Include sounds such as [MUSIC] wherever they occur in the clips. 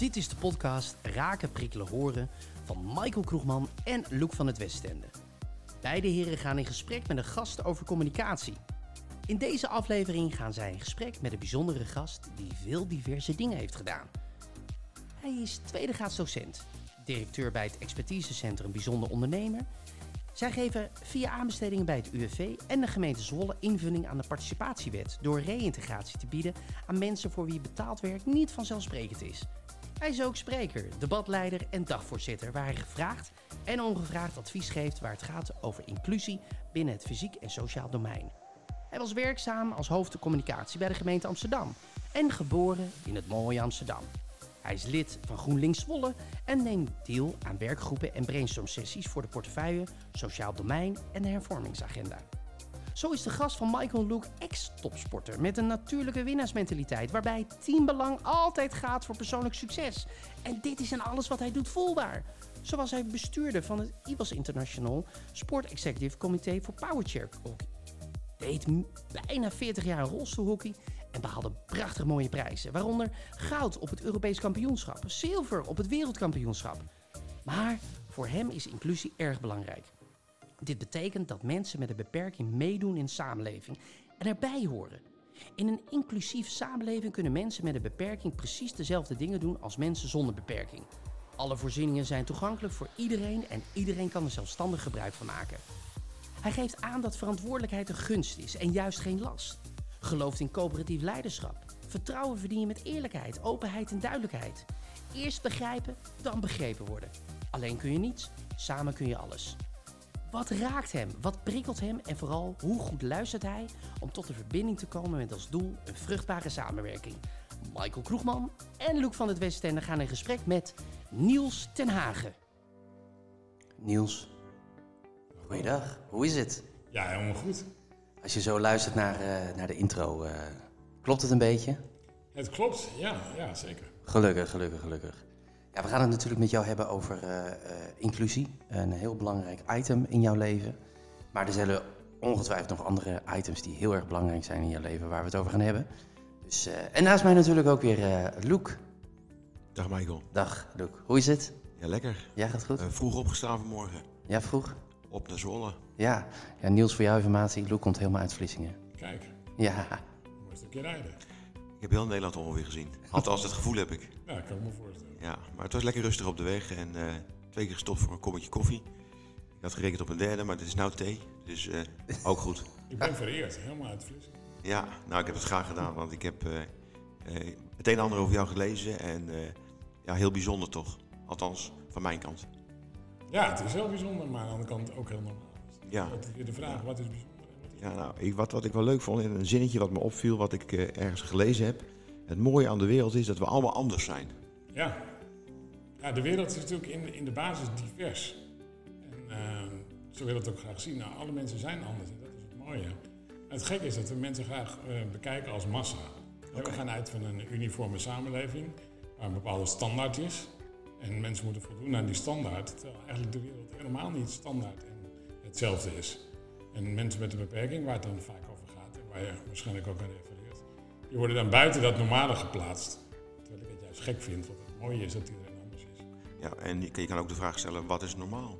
Dit is de podcast Raken, Prikkelen, Horen van Michael Kroegman en Loek van het Westende. Beide heren gaan in gesprek met een gast over communicatie. In deze aflevering gaan zij in gesprek met een bijzondere gast die veel diverse dingen heeft gedaan. Hij is tweede docent, directeur bij het expertisecentrum Bijzonder Ondernemer. Zij geven via aanbestedingen bij het UWV en de gemeente Zwolle invulling aan de participatiewet door reïntegratie te bieden aan mensen voor wie betaald werk niet vanzelfsprekend is. Hij is ook spreker, debatleider en dagvoorzitter, waar hij gevraagd en ongevraagd advies geeft waar het gaat over inclusie binnen het fysiek en sociaal domein. Hij was werkzaam als hoofd de communicatie bij de gemeente Amsterdam en geboren in het mooie Amsterdam. Hij is lid van GroenLinks Zwolle en neemt deel aan werkgroepen en brainstorm-sessies voor de portefeuille, sociaal domein en de hervormingsagenda. Zo is de gast van Michael Luke ex-topsporter met een natuurlijke winnaarsmentaliteit, waarbij teambelang altijd gaat voor persoonlijk succes. En dit is in alles wat hij doet voelbaar. Zo was hij bestuurder van het IWAS International Sport Executive Committee voor Powerchair Hockey. Deed bijna 40 jaar rolstoelhockey en behaalde prachtig mooie prijzen. Waaronder goud op het Europees kampioenschap, zilver op het wereldkampioenschap. Maar voor hem is inclusie erg belangrijk. Dit betekent dat mensen met een beperking meedoen in samenleving en erbij horen. In een inclusief samenleving kunnen mensen met een beperking precies dezelfde dingen doen als mensen zonder beperking. Alle voorzieningen zijn toegankelijk voor iedereen en iedereen kan er zelfstandig gebruik van maken. Hij geeft aan dat verantwoordelijkheid een gunst is en juist geen last. Gelooft in coöperatief leiderschap. Vertrouwen verdien je met eerlijkheid, openheid en duidelijkheid. Eerst begrijpen, dan begrepen worden. Alleen kun je niets, samen kun je alles. Wat raakt hem? Wat prikkelt hem? En vooral, hoe goed luistert hij om tot een verbinding te komen met als doel een vruchtbare samenwerking? Michael Kroegman en Luc van het Westende gaan in gesprek met Niels ten Hagen. Niels, goeiedag. Hoe is het? Ja, helemaal goed. Als je zo luistert naar, uh, naar de intro, uh, klopt het een beetje? Het klopt, ja, ja zeker. Gelukkig, gelukkig, gelukkig. Ja, we gaan het natuurlijk met jou hebben over uh, inclusie. Een heel belangrijk item in jouw leven. Maar er zullen ongetwijfeld nog andere items die heel erg belangrijk zijn in je leven waar we het over gaan hebben. Dus, en naast mij natuurlijk ook weer Luc. Dag Michael. Dag Luc. Hoe is het? Ja, lekker. Ja, gaat goed? vroeg opgestaan vanmorgen. Ja, vroeg? Op naar Zwolle. Ja. ja, Niels, voor jouw informatie, Luc komt helemaal uit Vlissingen. Kijk. Ja. Mooi stukje rijden. Ik heb heel Nederland ongeveer gezien. Althans, het gevoel heb ik. Ja, ik kan me voorstellen. Ja, maar het was lekker rustig op de weg en uh, twee keer gestopt voor een kommetje koffie. Ik had gerekend op een derde, maar dit is nou thee, dus uh, ook goed. [LAUGHS] ik ben vereerd, helemaal uit. Ja, nou ik heb het graag gedaan, want ik heb uh, het een en ander over jou gelezen en ja, heel bijzonder toch. Althans, van mijn kant. Ja, het is heel bijzonder, maar aan de andere kant ook heel normaal. Ja. de vraag, wat is bijzonder? Ja, nou, ik, wat, wat ik wel leuk vond, in een zinnetje wat me opviel, wat ik uh, ergens gelezen heb. Het mooie aan de wereld is dat we allemaal anders zijn. Ja, ja de wereld is natuurlijk in, in de basis divers. En uh, zo wil het ook graag zien. Nou, alle mensen zijn anders en dat is het mooie. En het gekke is dat we mensen graag uh, bekijken als massa. Okay. We gaan uit van een uniforme samenleving, waar een bepaalde standaard is. En mensen moeten voldoen aan die standaard. Terwijl eigenlijk de wereld helemaal niet standaard en hetzelfde is. En mensen met een beperking, waar het dan vaak over gaat en waar je waarschijnlijk ook aan refereert, die worden dan buiten dat normale geplaatst. Terwijl ik het juist gek vind, want het mooie is dat iedereen. Ja, en je kan ook de vraag stellen, wat is normaal?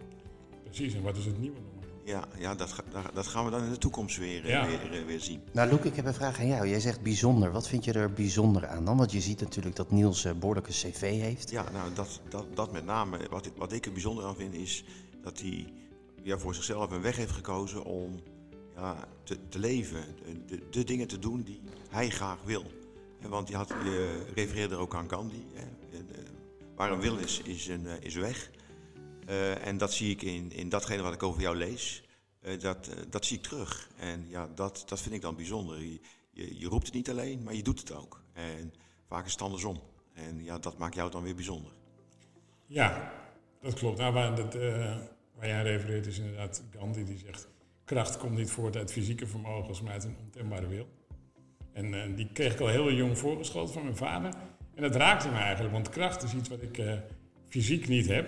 Precies, en wat is het nieuwe normaal? Ja, ja dat, dat gaan we dan in de toekomst weer, ja. weer, weer, zien. Nou, Loek, ik heb een vraag aan jou. Jij zegt bijzonder. Wat vind je er bijzonder aan dan? Want je ziet natuurlijk dat Niels een behoorlijke cv heeft. Ja, nou, dat, dat, dat met name. Wat, wat ik er bijzonder aan vind, is dat hij ja, voor zichzelf een weg heeft gekozen om ja, te, te leven. De, de, dingen te doen die hij graag wil. Want je, had, je refereerde ook aan Gandhi. Hè. Waar een wil is, is een, is weg. Uh, en dat zie ik in, in datgene wat ik over jou lees. Uh, dat, dat zie ik terug. En ja, dat, dat vind ik dan bijzonder. Je, je, roept het niet alleen, maar je doet het ook. En vaak is het andersom. En ja, dat maakt jou dan weer bijzonder. Ja, dat klopt. Nou, waar, waar jij refereert is inderdaad Gandhi die zegt... kracht komt niet voort uit fysieke vermogens, maar uit een ontembare wil. En die kreeg ik al heel jong voorgeschoten van mijn vader. En dat raakte me eigenlijk, want kracht is iets wat ik fysiek niet heb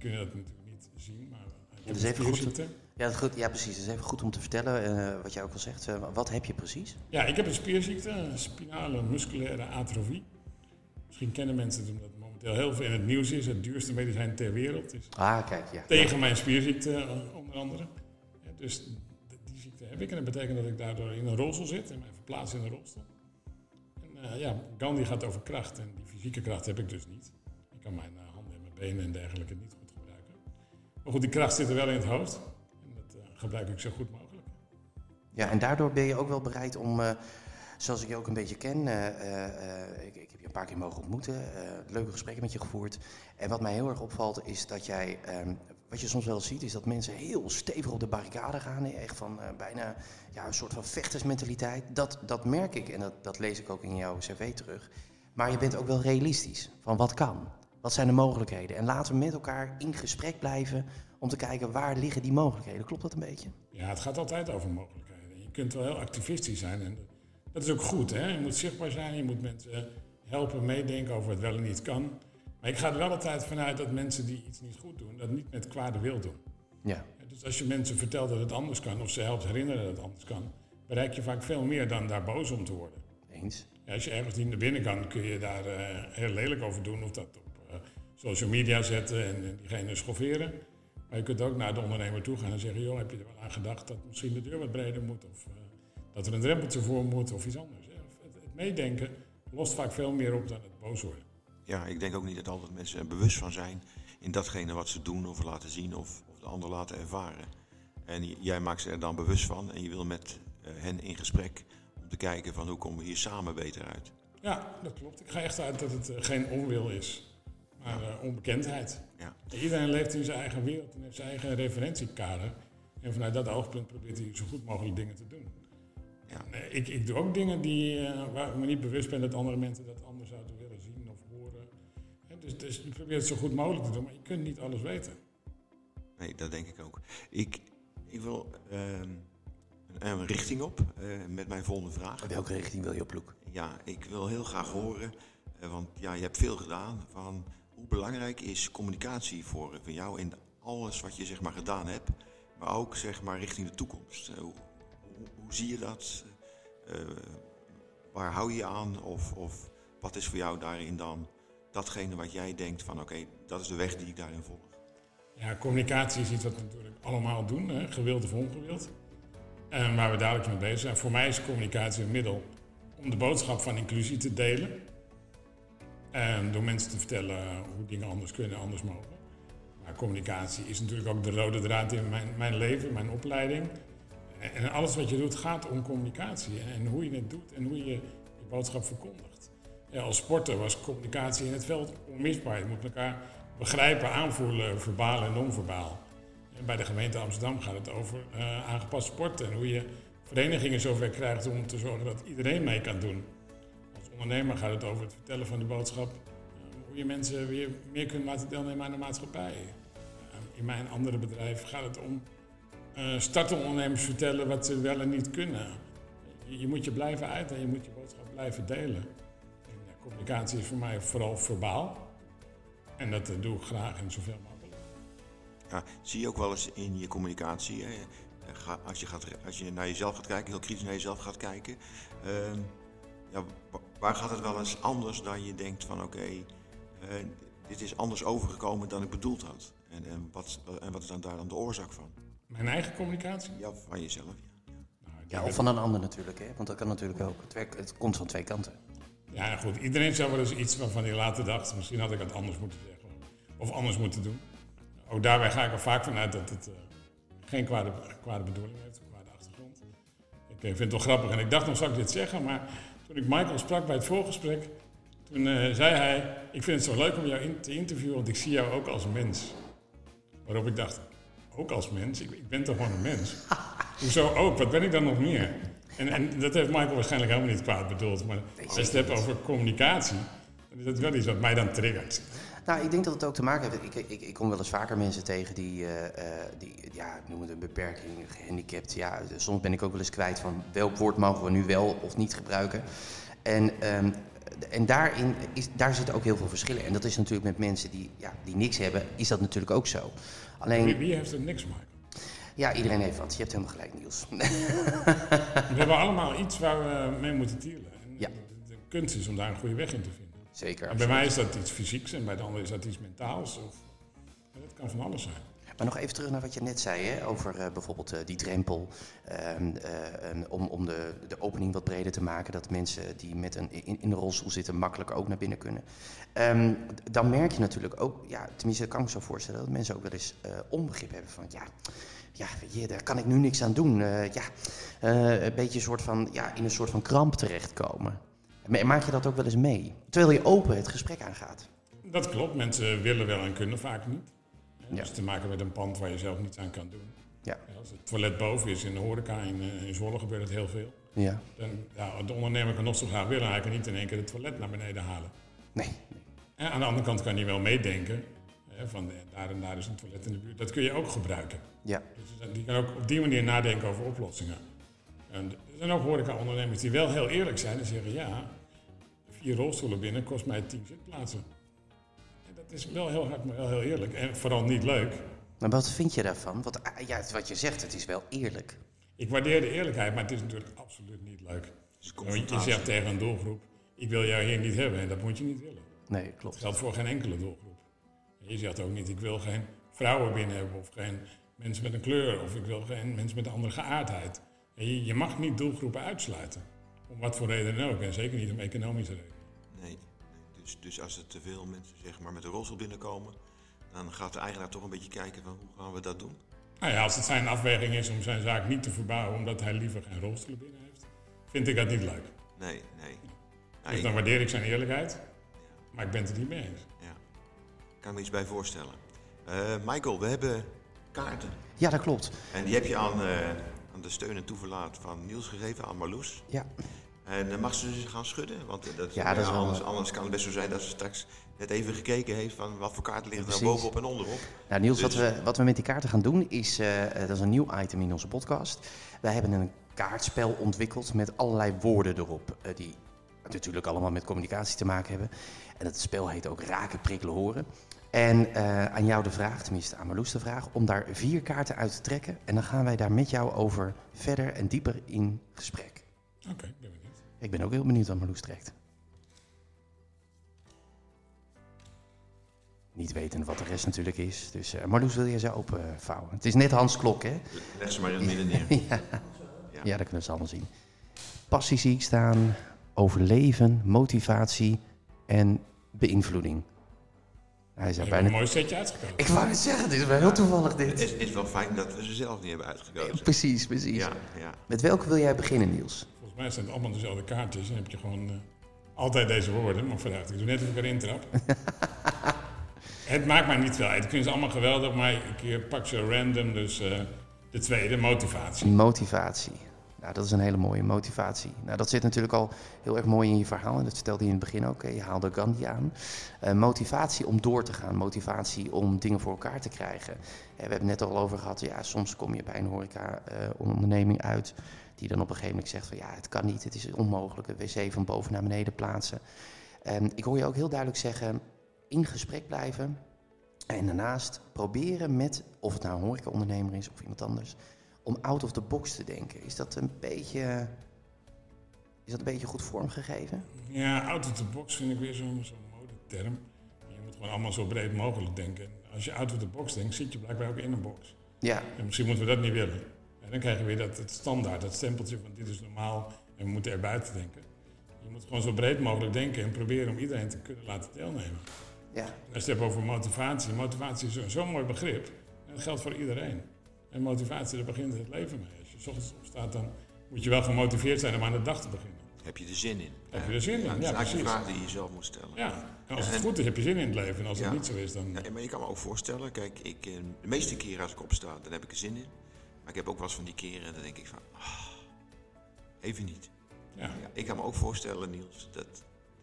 die kunnen dat natuurlijk niet zien, maar dat is even goed, ja, goed, ja, precies. Het is even goed om te vertellen uh, wat jij ook al zegt. Uh, wat heb je precies? Ja, ik heb een spierziekte, een spinale musculaire atrofie. Misschien kennen mensen het omdat het momenteel heel veel in het nieuws is. Het duurste medicijn ter wereld is Ah, kijk, ja. tegen mijn spierziekte eh, onder andere. Ja, dus die ziekte heb ik en dat betekent dat ik daardoor in een rolstoel zit en mij verplaats in een rolstoel. Eh, ja, Gandhi gaat over kracht en die fysieke kracht heb ik dus niet. Ik kan mijn eh, handen en mijn benen en dergelijke niet goed gebruiken. Maar goed, die kracht zit er wel in het hoofd en dat eh, gebruik ik zo goed mogelijk. Ja, en daardoor ben je ook wel bereid om, zoals ik je ook een beetje ken, ik, ik heb je een paar keer mogen ontmoeten, leuke gesprekken met je gevoerd. En wat mij heel erg opvalt is dat jij, ehm, wat je soms wel ziet, is dat mensen heel stevig op de barricade gaan. Echt van eh, bijna ja, een soort van vechtersmentaliteit. Dat, dat merk ik en dat, dat lees ik ook in jouw cv terug. Maar je bent ook wel realistisch van wat kan. Wat zijn de mogelijkheden? En laten we met elkaar in gesprek blijven om te kijken waar liggen die mogelijkheden. Klopt dat een beetje? Ja, het gaat altijd over mogelijkheden. Je kunt wel heel activistisch zijn en dat is ook goed. Hè? Je moet zichtbaar zijn, je moet mensen helpen meedenken over wat wel en niet kan. Maar ik ga er wel altijd vanuit dat mensen die iets niet goed doen, dat niet met kwade wil doen. Ja. Dus als je mensen vertelt dat het anders kan of ze helpt herinneren dat het anders kan, bereik je vaak veel meer dan daar boos om te worden. Eens. Ja, als je ergens niet naar binnen kan, kun je daar eh, heel lelijk over doen of dat op eh, social media zetten en, en diegene schofferen. Maar je kunt ook naar de ondernemer toe gaan en zeggen, joh, heb je er wel aan gedacht dat misschien de deur wat breder moet of eh, dat er een drempeltje voor moet of iets anders. Het meedenken lost vaak veel meer op dan het boos worden. Ja, ik denk ook niet dat altijd mensen er bewust van zijn in datgene wat ze doen of laten zien of, of de ander laten ervaren. En jij maakt ze er dan bewust van en je wil met eh, hen in gesprek om te kijken van hoe komen we hier samen beter uit. Ja, dat klopt. Ik ga echt uit dat het eh, geen onwil is, maar eh, onbekendheid. Ja. Iedereen leeft in zijn eigen wereld en heeft zijn eigen referentiekader. En vanuit dat oogpunt probeert hij zo goed mogelijk dingen te doen. Ja. Ik, ik doe ook dingen die, waar ik me niet bewust ben dat andere mensen dat anders dus, dus je probeert het zo goed mogelijk te doen, maar je kunt niet alles weten. Nee, dat denk ik ook. Ik, ik wil ehm, een, een richting op eh, met mijn volgende vraag. Welke richting wil je op, Loek? Ja, ik wil heel graag horen, eh, want ja, je hebt veel gedaan, van hoe belangrijk is communicatie voor, voor jou in alles wat je zeg maar gedaan hebt, maar ook zeg maar richting de toekomst. Eh, hoe, hoe, hoe zie je dat? Eh, waar hou je je aan? Of, of wat is voor jou daarin dan datgene wat jij denkt van oké, dat is de weg die ik daarin volg? Ja, communicatie is iets wat we natuurlijk allemaal doen, hè, gewild of ongewild. En waar we dadelijk mee bezig zijn. Voor mij is communicatie een middel om de boodschap van inclusie te delen. En door mensen te vertellen hoe dingen anders kunnen, anders mogen. Maar communicatie is natuurlijk ook de rode draad in mijn, mijn leven, mijn opleiding. En alles wat je doet gaat om communicatie. En hoe je het doet en hoe je je boodschap verkondigt. Als sporter was communicatie in het veld onmisbaar. Je moet elkaar begrijpen, aanvoelen, verbaal en non-verbaal. En bij de gemeente Amsterdam gaat het over eh, aangepast sport en hoe je verenigingen zover krijgt om te zorgen dat iedereen mee kan doen. Als ondernemer gaat het over het vertellen van de boodschap, eh, hoe je mensen weer meer kunt laten deelnemen aan de maatschappij. Eh, in mijn andere bedrijf gaat het om startondernemers vertellen wat ze wel en niet kunnen. Je, je moet je blijven uiten en je moet je boodschap blijven delen. Communicatie is voor mij vooral verbaal. En dat eh, doe ik graag en zoveel mogelijk. Ja, zie je ook wel eens in je communicatie, hè, ga- als, je gaat, als je naar jezelf gaat kijken, heel kritisch naar jezelf gaat kijken, ehm, ja, wa- waar gaat het wel eens anders dan je denkt van oké, eh, dit is anders overgekomen dan ik bedoeld had. En, en, wat, en wat is dan daar dan de oorzaak van? Mijn eigen communicatie? Ja, van jezelf. Ja. Nou, Ja, of van een ander natuurlijk, hè? want dat kan natuurlijk ook. Het, werkt, het komt van twee kanten. Ja, goed. Iedereen zou wel eens iets waarvan hij later dacht, misschien had ik het anders moeten zeggen. Of anders moeten doen. Ook daarbij ga ik er vaak vanuit dat het eh, geen kwade, kwade bedoeling heeft, een kwade achtergrond. Ik eh, vind het wel grappig en ik dacht nog, zou ik dit zeggen? Maar toen ik Michael sprak bij het voorgesprek, toen eh, zei hij, ik vind het zo leuk om jou te interviewen, want ik zie jou ook als mens. Waarop ik dacht, ook als mens? Ik, ik ben toch gewoon een mens? Hoezo ook? Wat ben ik dan nog meer? En, en dat heeft Michael waarschijnlijk helemaal niet kwaad bedoeld. Maar als je het hebt over communicatie, dan is dat wel iets wat mij dan triggert. Nou, ik denk dat het ook te maken heeft. Ik, ik, ik kom wel eens vaker mensen tegen die, eh, die ja, ik noem het een beperking, gehandicapt. Ja, soms ben ik ook wel eens kwijt van welk woord mogen we nu wel of niet gebruiken. En, ehm, en daarin is, daar zitten ook heel veel verschillen. En dat is natuurlijk met mensen die, ja, die niks hebben, is dat natuurlijk ook zo. Wie, Alleen, wie heeft er niks, Michael? Ja, iedereen heeft wat. Je hebt helemaal gelijk, Niels. [LAUGHS] We hebben allemaal iets waar we mee moeten dealen. En Ja. de, de kunst is om daar een goede weg in te vinden. Zeker. En bij mij is dat iets fysieks en bij de ander is dat iets mentaals. Of, dat kan van alles zijn. Maar nog even terug naar wat je net zei hè, over eh, bijvoorbeeld eh, die drempel. ehm, eh, om de, de opening wat breder te maken. Dat mensen die met een, in, in de rolstoel zitten makkelijk ook naar binnen kunnen. Ehm, dan merk je natuurlijk ook, ja, tenminste kan ik me zo voorstellen, dat mensen ook wel eens onbegrip hebben van ja. Ja, daar kan ik nu niks aan doen. Ja, een beetje een soort van, ja, in een soort van kramp terechtkomen. Ma- Maak je dat ook wel eens mee? Terwijl je open het gesprek aangaat. Dat klopt, mensen willen wel en kunnen vaak niet. Ja. Dus te maken met een pand waar je zelf niets aan kan doen. Ja. Als het toilet boven is in de horeca, in, eh, in Zwolle gebeurt het heel veel. Ja. Dan, ja, de ondernemer kan nog zo graag willen, hij kan niet in één keer het toilet naar beneden halen. Nee. En aan de andere kant kan hij wel meedenken. Hè, van eh, daar en daar is een toilet in de buurt. Dat kun je ook gebruiken. Ja. Dus die kan ook op die manier nadenken over oplossingen. En er zijn ook horeca-ondernemers die wel heel eerlijk zijn en zeggen: ja, vier rolstoelen binnen kost mij tien zitplaatsen. Dat is wel heel hard, maar wel heel eerlijk. En vooral niet leuk. Maar wat vind je daarvan? Want ah, ja, wat je zegt, het is wel eerlijk. Ik waardeer de eerlijkheid, maar het is natuurlijk absoluut niet leuk. Het Want je zegt tegen een doelgroep: ik wil jou hier niet hebben en dat moet je niet willen. Nee, Dat klopt. geldt voor geen enkele doelgroep. En je zegt ook niet, ik wil geen vrouwen binnen hebben of geen mensen met een kleur of ik wil geen mensen met een andere geaardheid. En je, je mag niet doelgroepen uitsluiten. Om wat voor reden dan ook. En zeker niet om economische redenen. Dus, dus als er te veel mensen zeg maar, met een rolstoel binnenkomen, dan gaat de eigenaar toch een beetje kijken van hoe gaan we dat doen. Nou ja, als het zijn afweging is om zijn zaak niet te verbouwen omdat hij liever geen rolstoelen binnen heeft, vind ik dat niet leuk. Nee, nee. Ja, Dus ik dan waardeer ik zijn eerlijkheid, maar ik ben het er niet mee eens. ja. kan me iets bij voorstellen. Eh, Michael, we hebben kaarten. Ja, dat klopt. En die heb je aan, eh, aan de steun en toeverlaat van Niels gegeven, aan Marloes. Ja. En eh, mag ze ze gaan schudden? Want eh, dat, Ja, dat is wel- anders, anders kan het best zo zijn dat ze straks net even gekeken heeft van wat voor kaarten liggen er Precies. bovenop en onderop. Nou, Niels, wat Dus- we, wat we met die kaarten gaan doen is, eh, dat is een nieuw item in onze podcast. Wij hebben een kaartspel ontwikkeld met allerlei woorden erop, die natuurlijk allemaal met communicatie te maken hebben. En het spel heet ook Raken, Prikkelen, Horen. En eh, aan jou de vraag, tenminste aan Marloes de vraag, om daar vier kaarten uit te trekken. En dan gaan wij daar met jou over verder en dieper in gesprek. Oké, benieuwd. Ik ben ook heel benieuwd wat Marloes trekt. Niet weten wat de rest natuurlijk is. Dus eh, Marloes, wil je ze openvouwen? Het is net Hans Klok, hè? Leg ze maar in het midden neer. [LAUGHS] ja. ja, dat kunnen ze allemaal zien. Passie zie ik staan, overleven, motivatie en beïnvloeding. Hij is er hebt een bijna... mooi setje uitgekozen. Ik wou het zeggen, dit is wel heel toevallig Het dit. is, is wel fijn dat we ze zelf niet hebben uitgekozen. Precies, precies. Ja, ja. Met welke wil jij beginnen, Niels? Volgens mij zijn het allemaal dezelfde kaartjes. En dan heb je gewoon eh, altijd deze woorden. Maar vooruit, ik doe net of ik erin trap. [LAUGHS] het maakt mij niet veel uit. Ik vind ze allemaal geweldig, maar ik eh, pak ze random. Dus eh, de tweede, motivatie. Motivatie. Nou, dat is een hele mooie motivatie. Nou, dat zit natuurlijk al heel erg mooi in je verhaal. En dat vertelde je in het begin ook. Je haalde Gandhi aan. Motivatie om door te gaan. Motivatie om dingen voor elkaar te krijgen. We hebben het net al over gehad. Ja, soms kom je bij een horeca-onderneming uit. Die dan op een gegeven moment zegt van ja, het kan niet. Het is onmogelijk. Een wc van boven naar beneden plaatsen. En ik hoor je ook heel duidelijk zeggen. In gesprek blijven. En daarnaast proberen met, of het nou een horecaondernemer is of iemand anders, om out of the box te denken. Is dat een beetje, is dat een beetje goed vormgegeven? Ja, out of the box vind ik weer zo'n zo'n modeterm. Je moet gewoon allemaal zo breed mogelijk denken. Als je out of the box denkt, zit je blijkbaar ook in een box. Ja, En misschien moeten we dat niet willen. En dan krijg je weer dat het standaard, dat stempeltje van dit is normaal en we moeten er buiten denken. Je moet gewoon zo breed mogelijk denken en proberen om iedereen te kunnen laten deelnemen. ja, Als je het hebt over motivatie, motivatie is zo'n zo'n mooi begrip. En dat geldt voor iedereen. En motivatie, daar begint het leven mee. Als je 's ochtends opstaat, dan moet je wel gemotiveerd zijn om aan de dag te beginnen. Heb je er zin in? Heb je er zin in? Ja, dat is eigenlijk precies. een vraag die je jezelf moet stellen. Ja, en als het en- goed is, heb je zin in het leven. En als het niet zo is, dan... Ja, maar je kan me ook voorstellen, kijk, ik, eh, de meeste keren als ik opsta, dan heb ik er zin in. Maar ik heb ook wel eens van die keren, dan denk ik van, ah, even niet. Ja, Ja, ik kan me ook voorstellen, Niels, dat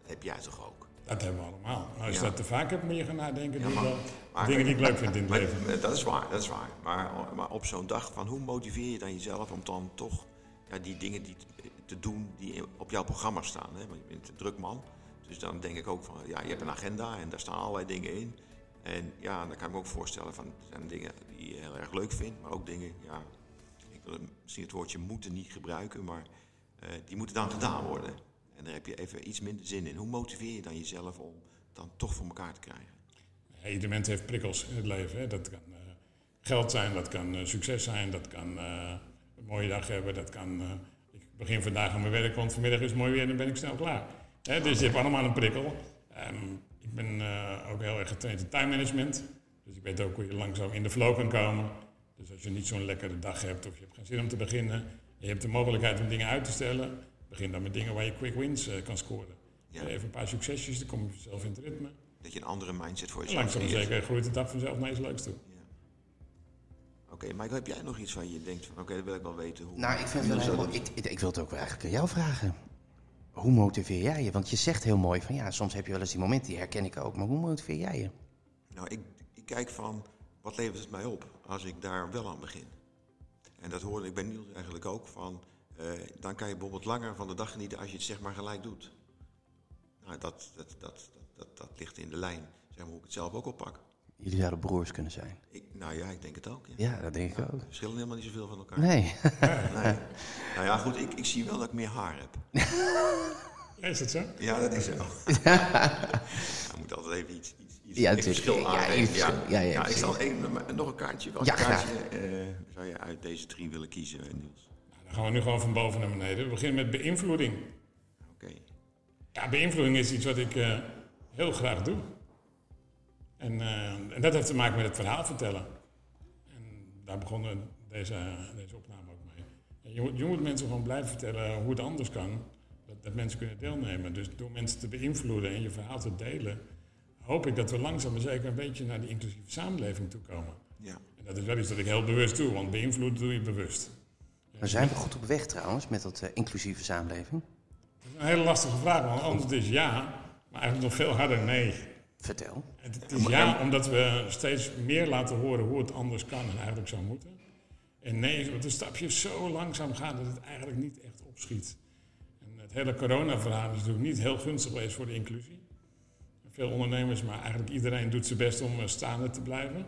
heb jij toch ook? dat hebben we allemaal. Maar als je Ja. dat te vaak hebt, moet je gaan nadenken. Ja, maar- maar- dingen die ik leuk vind in het Maar, leven. dat is waar, dat is waar. Maar, maar op zo'n dag, van hoe motiveer je dan jezelf om dan toch ja, die dingen die te, te doen die op jouw programma staan? Hè? Want je bent een druk man. Dus dan denk ik ook van, ja, je hebt een agenda en daar staan allerlei dingen in. En ja, dan kan ik me ook voorstellen van, zijn dingen die je heel erg leuk vindt, maar ook dingen, ja, ik wil misschien het woordje moeten niet gebruiken, maar eh, die moeten dan gedaan worden. En daar heb je even iets minder zin in. Hoe motiveer je dan jezelf om dan toch voor elkaar te krijgen? Ieder mens heeft prikkels in het leven. Hè. Dat kan eh, geld zijn, dat kan eh, succes zijn, dat kan een mooie dag hebben, dat kan... ik begin vandaag aan mijn werk, want vanmiddag is het mooi weer en dan ben ik snel klaar. Hè, dus je hebt allemaal een prikkel. Ehm, ik ben eh, ook heel erg getraind in time management. Dus ik weet ook hoe je langzaam in de flow kan komen. Dus als je niet zo'n lekkere dag hebt of je hebt geen zin om te beginnen... en je hebt de mogelijkheid om dingen uit te stellen... begin dan met dingen waar je quick wins eh, kan scoren. Ja. Even een paar succesjes, dan kom je zelf in het ritme. Dat je een andere mindset voor jezelf langzaam maar creëert. zeker groeit de dag vanzelf naar iets leuks toe. Ja. Oké, Michael, heb jij nog iets waar je denkt van, oké, dat wil ik wel weten. Hoe, Nou, ik vind het wel dat- Ik, ik, ik wil het ook wel eigenlijk aan jou vragen. Hoe motiveer jij je? Want je zegt heel mooi van ja, soms heb je wel eens die momenten, die herken ik ook. Maar hoe motiveer jij je? Nou, ik, ik kijk van, wat levert het mij op als ik daar wel aan begin? En dat hoorde ik bij Niels eigenlijk ook van, eh, dan kan je bijvoorbeeld langer van de dag genieten als je het zeg maar gelijk doet. Nou, dat, dat, dat, dat, dat, dat ligt in de lijn, zeg maar, hoe ik het zelf ook oppak. Jullie zouden broers kunnen zijn. Ik, nou ja, ik denk het ook. Ja. Ja, dat denk ik ook. We verschillen helemaal niet zoveel van elkaar. Nee. Nee. Nou ja, goed, ik, ik zie wel dat ik meer haar heb. Ja, is dat zo? Ja, dat is zo. Ja, moet altijd even iets, iets, iets Ja, verschil Ja, aangeven. iets verschil. Ja, ja, ik zal één, nog een kaartje. Welk Ja, kaartje eh, zou je uit deze drie willen kiezen, eh, Niels? Nou, dan gaan we nu gewoon van boven naar beneden. We beginnen met beïnvloeding. Oké. Ja, beïnvloeding is iets wat ik eh, heel graag doe. En, eh, en dat heeft te maken met het verhaal vertellen. En daar begonnen deze, deze opname ook mee. En je, moet, je moet mensen gewoon blijven vertellen hoe het anders kan. Dat, dat mensen kunnen deelnemen. Dus door mensen te beïnvloeden en je verhaal te delen, hoop ik dat we langzaam maar zeker een beetje naar die inclusieve samenleving toe komen. Ja. En dat is wel iets dat ik heel bewust doe, want beïnvloeden doe je bewust. Maar zijn we goed op weg trouwens met dat eh, inclusieve samenleving? Dat is een hele lastige vraag, want antwoord is ja, maar eigenlijk nog veel harder nee. Vertel. Het het is ja, omdat we steeds meer laten horen hoe het anders kan en eigenlijk zou moeten. En nee, is omdat de stapjes zo langzaam gaan dat het eigenlijk niet echt opschiet. En het hele corona-verhaal is natuurlijk niet heel gunstig geweest voor de inclusie. Veel ondernemers, maar eigenlijk iedereen doet zijn best om eh, staande te blijven.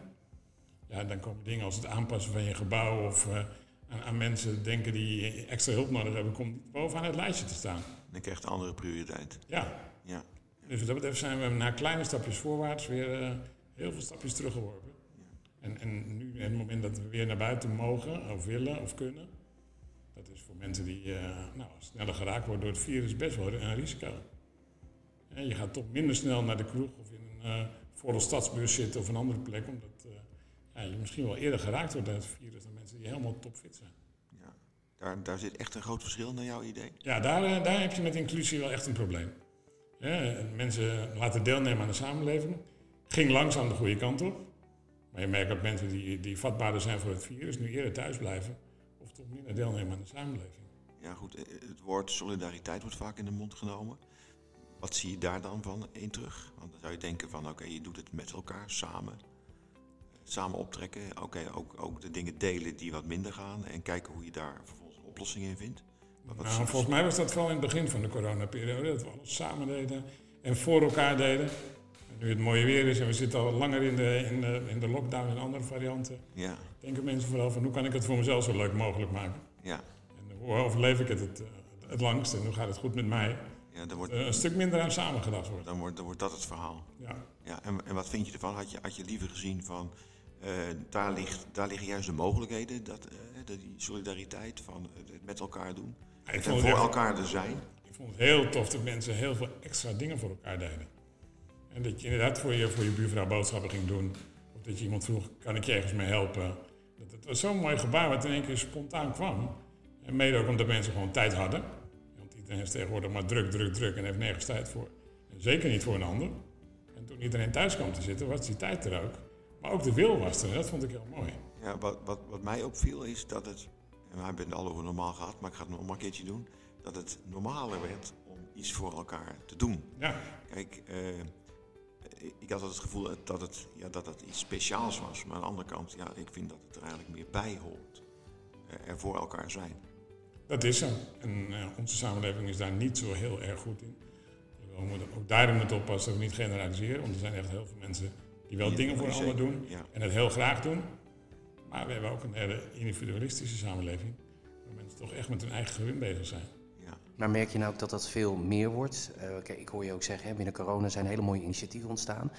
Ja, dan komen dingen als het aanpassen van je gebouw of eh, aan, aan mensen denken die extra hulp nodig hebben, komt niet bovenaan het lijstje te staan. Dan krijgt een andere prioriteit. Ja, Ja. Dus wat dat betreft zijn we na kleine stapjes voorwaarts weer eh, heel veel stapjes teruggeworpen. En, en nu, in het moment dat we weer naar buiten mogen, of willen, of kunnen, dat is voor mensen die eh, nou, sneller geraakt worden door het virus best wel een risico. En je gaat toch minder snel naar de kroeg of in een volle stadsbus zitten of een andere plek, omdat ja, je misschien wel eerder geraakt wordt door het virus dan mensen die helemaal topfit zijn. ja. Daar, daar zit echt een groot verschil naar jouw idee. Ja, daar, daar heb je met inclusie wel echt een probleem. Ja, mensen laten deelnemen aan de samenleving. Ging langzaam de goede kant op. Maar je merkt dat mensen die, die vatbaarder zijn voor het virus nu eerder thuis blijven. Of toch minder deelnemen aan de samenleving. Ja, goed. eh, Het woord solidariteit wordt vaak in de mond genomen. Wat zie je daar dan van in terug? Want dan zou je denken van, oké, je doet het met elkaar, samen. Samen optrekken. Oké, ook, ook de dingen delen die wat minder gaan. En kijken hoe je daar vervolgens een oplossing in vindt. Nou, volgens mij was dat vooral in het begin van de coronaperiode. Dat we alles samen deden en voor elkaar deden. En nu het mooie weer is en we zitten al langer in de, in de, in de lockdown en andere varianten. Ja, Denken mensen vooral van hoe kan ik het voor mezelf zo leuk mogelijk maken. ja. En hoe overleef ik het het, het langst en hoe gaat het goed met mij. ja wordt, Eh, een stuk minder aan samengedacht wordt. dan, wordt, dan wordt dat het verhaal. Ja. Ja, en, en wat vind je ervan? Had je, had je liever gezien van, eh, daar, ligt, daar liggen juist de mogelijkheden, dat, eh, die solidariteit van het met elkaar doen. Ik, vond voor echt- elkaar er zijn. ik vond het heel tof dat mensen heel veel extra dingen voor elkaar deden. En dat je inderdaad voor je, voor je buurvrouw boodschappen ging doen. Of dat je iemand vroeg, kan ik je ergens mee helpen? Dat, het was zo'n mooi gebaar wat in één keer spontaan kwam. En mede ook omdat mensen gewoon tijd hadden. Want iedereen is tegenwoordig maar druk, druk, druk en heeft nergens tijd voor. En zeker niet voor een ander. En toen iedereen thuis kwam te zitten, was die tijd er ook. Maar ook de wil was er. en Dat vond ik heel mooi. Ja, wat, wat, wat mij opviel is dat het, en we hebben het al over normaal gehad, maar ik ga het nog maar een keertje doen, dat het normaler werd om iets voor elkaar te doen. Ja, Kijk, eh, ik had het gevoel dat het, ja, dat het iets speciaals was, maar aan de andere kant, ja, ik vind dat het er eigenlijk meer bij hoort. Eh, er voor elkaar zijn. Dat is zo. En eh, onze samenleving is daar niet zo heel erg goed in. We moeten ook daarin moeten oppassen dat we niet generaliseren. Want er zijn echt heel veel mensen die wel Ja, dingen voor een ander zeker, doen. ja. En het heel graag doen. Maar we hebben ook een hele individualistische samenleving. Waar mensen toch echt met hun eigen gewin bezig zijn. Ja. Maar merk je nou ook dat dat veel meer wordt? Eh, kijk, ik hoor je ook zeggen, hè, binnen corona zijn hele mooie initiatieven ontstaan.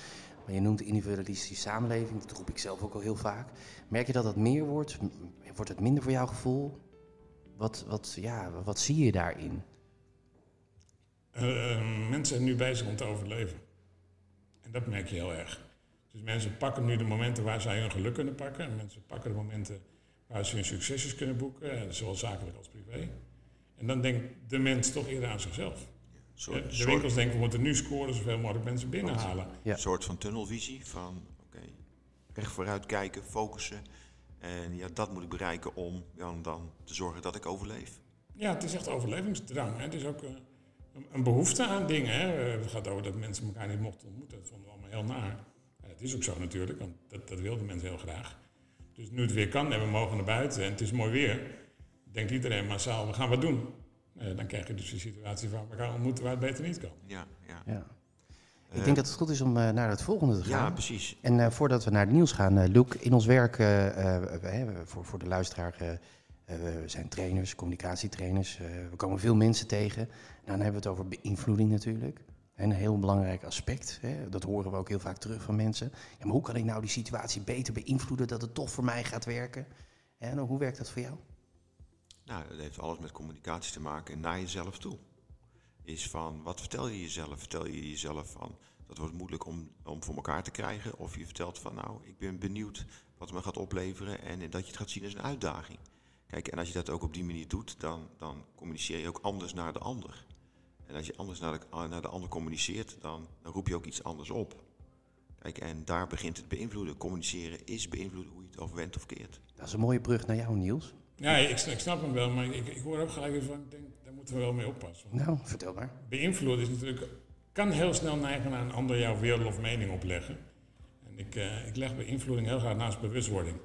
Maar je noemt de individualistische samenleving, dat roep ik zelf ook al heel vaak. Merk je dat dat meer wordt? Wordt het minder voor jouw gevoel? Wat, wat, ja, wat zie je daarin? Eh, eh, mensen zijn nu bezig om te overleven. En dat merk je heel erg. Dus mensen pakken nu de momenten waar zij hun geluk kunnen pakken. En mensen pakken de momenten waar ze hun succesjes kunnen boeken, zowel zakelijk als privé. En dan denkt de mens toch eerder aan zichzelf. Een soort, de soort, winkels denken, we moeten nu scoren, zoveel mogelijk mensen binnenhalen. Ja. soort van tunnelvisie van oké, recht vooruit kijken, focussen. En ja, dat moet ik bereiken om ja, dan te zorgen dat ik overleef. Ja, het is echt overlevingsdrang. Hè. Het is ook eh, een, een behoefte aan dingen. Hè. Het gaat over dat mensen elkaar niet mochten ontmoeten. Dat vonden we allemaal heel naar. Het is ook zo natuurlijk, want dat, dat wilden mensen heel graag. Dus nu het weer kan en we mogen naar buiten en het is mooi weer, denkt iedereen massaal, we gaan wat doen. Eh, dan krijg je dus de situatie van, we gaan ontmoeten waar het beter niet kan. Ja, ja. Ja. Ik Eh, denk dat het goed is om eh, naar het volgende te gaan. ja precies. En eh, voordat we naar het nieuws gaan, eh Luc, in ons werk, voor, voor de luisteraar, we zijn trainers, communicatietrainers. eh, we komen veel mensen tegen. En dan hebben we het over beïnvloeding natuurlijk. Een heel belangrijk aspect. Hè? Dat horen we ook heel vaak terug van mensen. Ja, maar hoe kan ik nou die situatie beter beïnvloeden dat het toch voor mij gaat werken? En hoe werkt dat voor jou? Nou, dat heeft alles met communicatie te maken en naar jezelf toe. Is van, wat vertel je jezelf? Vertel je jezelf van, dat wordt moeilijk om, om voor elkaar te krijgen? Of je vertelt van, nou, ik ben benieuwd wat het me gaat opleveren en dat je het gaat zien als een uitdaging. Kijk, en als je dat ook op die manier doet, dan, dan communiceer je ook anders naar de ander. En als je anders naar de, naar de ander communiceert, dan, dan roep je ook iets anders op. Kijk, en daar begint het beïnvloeden. Communiceren is beïnvloeden hoe je het overwent of keert. Dat is een mooie brug naar jou, Niels. Ja, ik, ik snap hem wel, maar ik, ik hoor ook gelijk van, ik denk, daar moeten we wel mee oppassen. Nou, vertel maar. beïnvloeden is natuurlijk, kan heel snel neigen naar een ander jouw wereld of mening opleggen. En ik, eh, ik leg beïnvloeding heel graag naast bewustwording.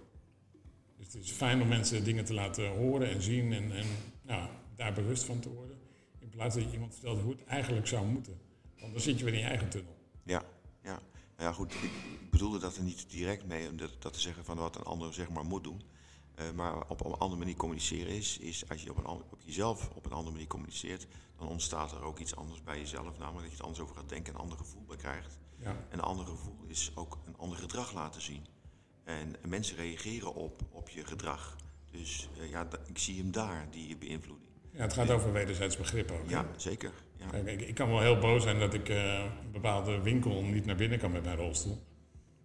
Dus het is fijn om mensen dingen te laten horen en zien en, en nou, daar bewust van te worden. Je iemand vertelt hoe het eigenlijk zou moeten. Want dan zit je weer in je eigen tunnel. Ja, ja. Nou ja, goed, ik bedoelde dat er niet direct mee om dat, te zeggen van wat een ander zeg maar moet doen. Eh, maar op een andere manier communiceren is, is als je op, een, op jezelf op een andere manier communiceert, dan ontstaat er ook iets anders bij jezelf. Namelijk dat je het anders over gaat denken en een ander gevoel bij krijgt. Ja. En een ander gevoel is ook een ander gedrag laten zien. En mensen reageren op, op je gedrag. Dus eh, ja, ik zie hem daar, die beïnvloeding. Ja, het gaat over wederzijds begrip ook. Ja, zeker. Ja. Kijk, ik, ik kan wel heel boos zijn dat ik eh, een bepaalde winkel niet naar binnen kan met mijn rolstoel.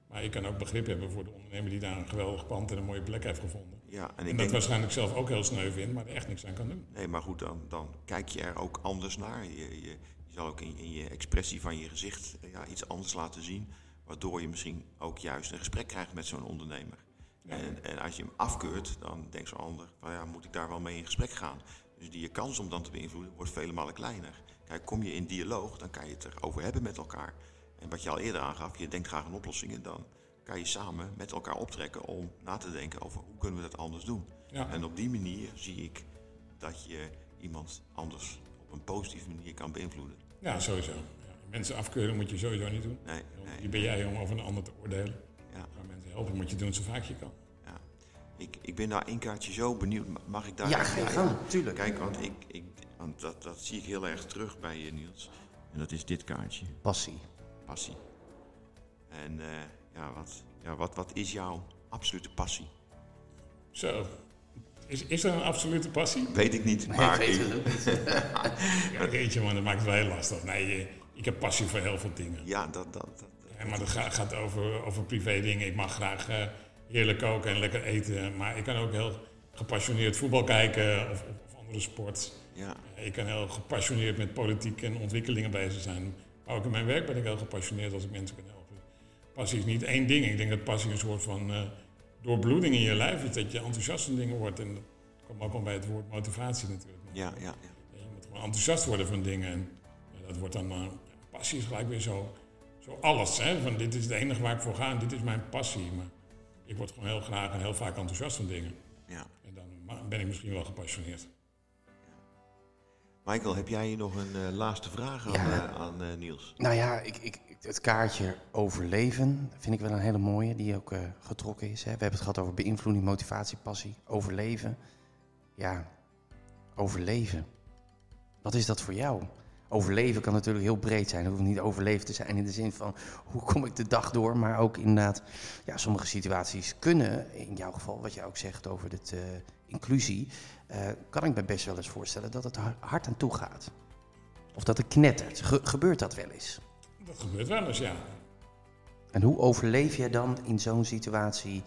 Maar ik kan ook begrip hebben voor de ondernemer die daar een geweldig pand en een mooie plek heeft gevonden. Ja, en En ik dat denk, waarschijnlijk zelf ook heel sneu vindt, maar er echt niks aan kan doen. Nee, maar goed, dan, dan kijk je er ook anders naar. Je, je, je zal ook in, in je expressie van je gezicht eh, ja, iets anders laten zien. Waardoor je misschien ook juist een gesprek krijgt met zo'n ondernemer. Ja. En, en als je hem afkeurt, dan denkt zo'n ander, van ja, moet ik daar wel mee in gesprek gaan? Dus die je kans om dan te beïnvloeden wordt vele malen kleiner. Kijk, kom je in dialoog, dan kan je het erover hebben met elkaar. En wat je al eerder aangaf, je denkt graag aan oplossingen, dan kan je samen met elkaar optrekken om na te denken over hoe kunnen we dat anders doen. Ja. En op die manier zie ik dat je iemand anders op een positieve manier kan beïnvloeden. Ja, sowieso. Ja. Mensen afkeuren moet je sowieso niet doen. Nee. Wie ben jij om over een ander te oordelen? Ja. Maar mensen helpen moet je doen zo vaak je kan. Ja. Ik, ik ben daar één kaartje zo benieuwd. Ma- Mag ik daar... Ja, ga gang, tuurlijk. Kijk, want, ik, ik, want dat, dat zie ik heel erg terug bij je, Niels. En dat is dit kaartje. Passie. Passie. En eh, ja, wat, ja wat, wat is jouw absolute passie? Zo. Is, is er een absolute passie? Weet ik niet, Nee, maar ik weet ik- het ook niet. [LAUGHS] Ja, jeetje man, dat maakt het wel heel lastig. Nee, eh, ik heb passie voor heel veel dingen. ja, dat, dat, dat, Ja, maar dat gaat, gaat over, over privé dingen. Ik mag graag eh, heerlijk koken en lekker eten. Maar ik kan ook heel gepassioneerd voetbal kijken of, andere sport. ja, Ik kan heel gepassioneerd met politiek en ontwikkelingen bezig zijn. Maar ook in mijn werk ben ik heel gepassioneerd als ik mensen kan helpen. Passie is niet één ding. Ik denk dat passie een soort van eh, doorbloeding in je lijf is. Dat je enthousiast van dingen wordt. En dat komt ook al bij het woord motivatie natuurlijk. ja, ja, ja. Je moet gewoon enthousiast worden van dingen. En ja, dat wordt dan, eh, passie is gelijk weer zo, zo alles. Hè? Van dit is het enige waar ik voor ga en dit is mijn passie. Maar ik word gewoon heel graag en heel vaak enthousiast van dingen. ja. En dan ben ik misschien wel gepassioneerd. Michael, heb jij hier nog een eh, laatste vraag aan, Ja. eh, aan eh, Niels? Nou ja, ik, ik, het kaartje overleven vind ik wel een hele mooie, die ook eh, getrokken is. Hè. We hebben het gehad over beïnvloeding, motivatie, passie, overleven. Ja, overleven. Wat is dat voor jou? Overleven kan natuurlijk heel breed zijn. Het hoeft niet overleven te zijn in de zin van hoe kom ik de dag door. Maar ook inderdaad, ja, sommige situaties kunnen, in jouw geval, wat je ook zegt over de uh, inclusie, uh, kan ik me best wel eens voorstellen dat het hard aan toe gaat. Of dat het knettert. gebeurt dat wel eens? Dat gebeurt wel eens, ja. En hoe overleef je dan in zo'n situatie?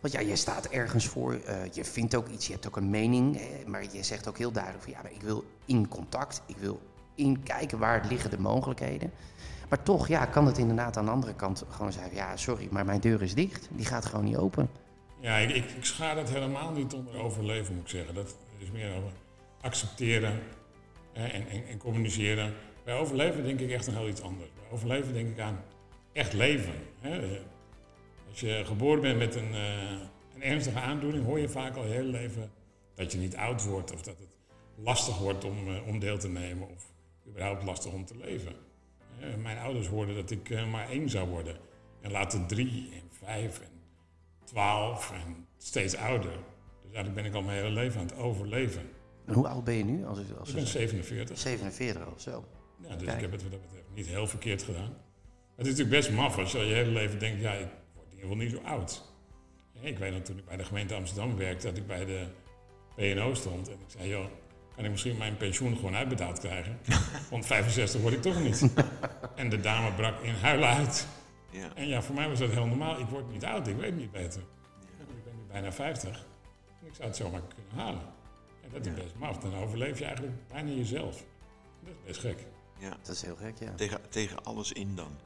Want ja, je staat ergens voor, uh, je vindt ook iets, je hebt ook een mening, maar je zegt ook heel duidelijk van ja, maar ik wil in contact, ik wil in kijken waar liggen de mogelijkheden. Maar toch ja, kan het inderdaad aan de andere kant gewoon zeggen, ja sorry, maar mijn deur is dicht, die gaat gewoon niet open. Ja, ik, ik, ik schaar helemaal niet onder overleven, moet ik zeggen. Dat is meer over accepteren hè, en, en, en, communiceren. Bij overleven denk ik echt een heel iets anders. Bij overleven denk ik aan echt leven. Hè. Als je geboren bent met een, uh, een ernstige aandoening, hoor je vaak al je hele leven dat je niet oud wordt of dat het lastig wordt om, uh, om deel te nemen of überhaupt lastig om te leven. mijn ouders hoorden dat ik uh, maar één zou worden. En later drie en vijf en twaalf en steeds ouder. Dus eigenlijk ben ik al mijn hele leven aan het overleven. En hoe oud ben je nu? Als, als ik ben 47. 47 of zo. Ja, dus ik heb het wat dat betreft niet heel verkeerd gedaan. Het is natuurlijk best maf als je al je hele leven denkt, ja, ik word in ieder geval niet zo oud. ik weet nog toen ik bij de gemeente Amsterdam werkte, dat ik bij de PNO stond. En ik zei, joh, kan ik misschien mijn pensioen gewoon uitbetaald krijgen? Want 65 word ik toch niet. en de dame brak in huilen uit. Ja. En ja, voor mij was dat heel normaal. Ik word niet oud, ik weet niet beter. Ik ben nu bijna 50. En ik zou het zomaar kunnen halen. En dat is best maf. Dan overleef je eigenlijk bijna jezelf. Dat is best gek. Ja, dat is heel gek, ja. Tegen, tegen alles in dan?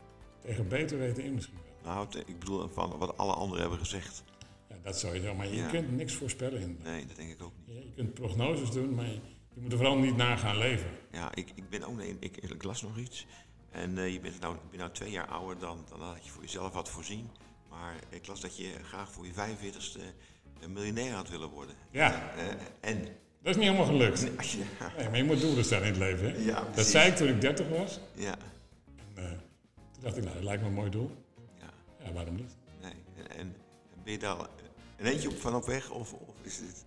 Tegen beter weten in misschien wel. Nou, ik bedoel van wat alle anderen hebben gezegd. Ja, dat sowieso. Maar je kunt niks voorspellen in. Nee, dat denk ik ook niet. Je, je kunt prognoses doen, maar je, je moet er vooral niet na gaan leven. Ja, ik, ik ben ook... Nee, ik, ik las nog iets. En uh, je bent nou, ben nou twee jaar ouder dan, dan had je voor jezelf wat voorzien. Maar ik las dat je graag voor je 45ste miljonair had willen worden. Ja. Uh, en... Dat is niet helemaal gelukt. Nee, nee, maar je moet doelen stellen in het leven. Hè? Ja, dat zei ik toen ik 30 was. Ja. En, uh, toen dacht ik, nou, dat lijkt me een mooi doel. Ja. Ja, waarom niet? Nee. En, en ben je daar een eentje op, van op weg? Of, of is het...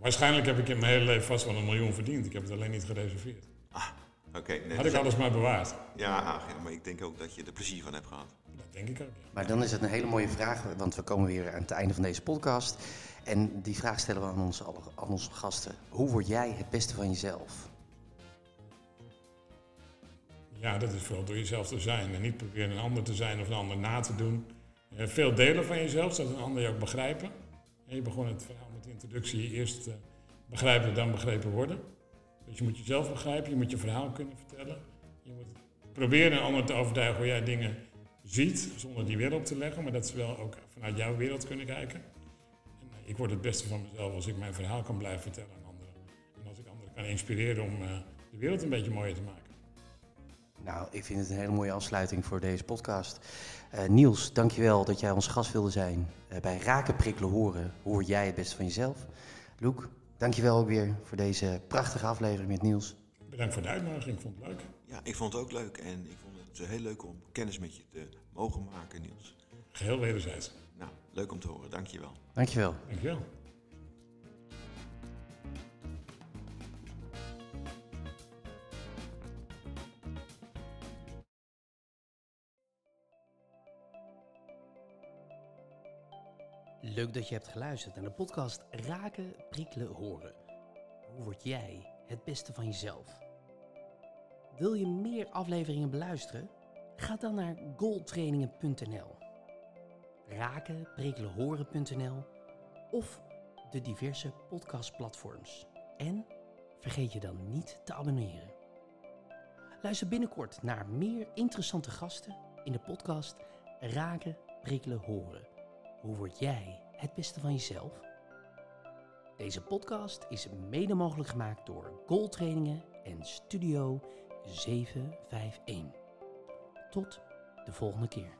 Waarschijnlijk heb ik in mijn hele leven vast wel een miljoen verdiend. Ik heb het alleen niet gereserveerd. Ah, oké. nee, Had ik alles maar bewaard. Ja, ja, maar ik denk ook dat je er plezier van hebt gehad. Dat denk ik ook, ja. Maar dan is het een hele mooie vraag, want we komen weer aan het einde van deze podcast. En die vraag stellen we aan onze, aan onze gasten. Hoe word jij het beste van jezelf? Ja, dat is vooral door jezelf te zijn. En niet proberen een ander te zijn of een ander na te doen. Eh, veel delen van jezelf, zodat een ander je ook begrijpen. En je begon het verhaal introductie eerst uh, begrijpen, dan begrepen worden. Dus je moet jezelf begrijpen, je moet je verhaal kunnen vertellen. Je moet proberen een ander te overtuigen hoe jij dingen ziet, zonder die wereld te leggen, maar dat ze wel ook vanuit jouw wereld kunnen kijken. En, uh, ik word het beste van mezelf als ik mijn verhaal kan blijven vertellen aan anderen. En als ik anderen kan inspireren om uh, de wereld een beetje mooier te maken. Nou, ik vind het een hele mooie afsluiting voor deze podcast. Uh, Niels, dankjewel dat jij onze gast wilde zijn uh, bij Raken, Prikkelen, Horen. Hoe word jij het beste van jezelf? Loek, dankjewel ook weer voor deze prachtige aflevering met Niels. Bedankt voor de uitnodiging, ik vond het leuk. Ja, ik vond het ook leuk en ik vond het heel leuk om kennis met je te mogen maken, Niels. Geheel wederzijds. Nou, leuk om te horen, dankjewel. Dankjewel. Dankjewel. Leuk dat je hebt geluisterd naar de podcast Raken, Prikkelen, Horen. Hoe word jij het beste van jezelf? Wil je meer afleveringen beluisteren? Ga dan naar goaltrainingen.nl Raken, Prikkelen, Horen.nl of de diverse podcastplatforms. En vergeet je dan niet te abonneren. Luister binnenkort naar meer interessante gasten in de podcast Raken, Prikkelen, Horen. Hoe word jij het beste van jezelf? Deze podcast is mede mogelijk gemaakt door Goaltrainingen en Studio 751. Tot de volgende keer.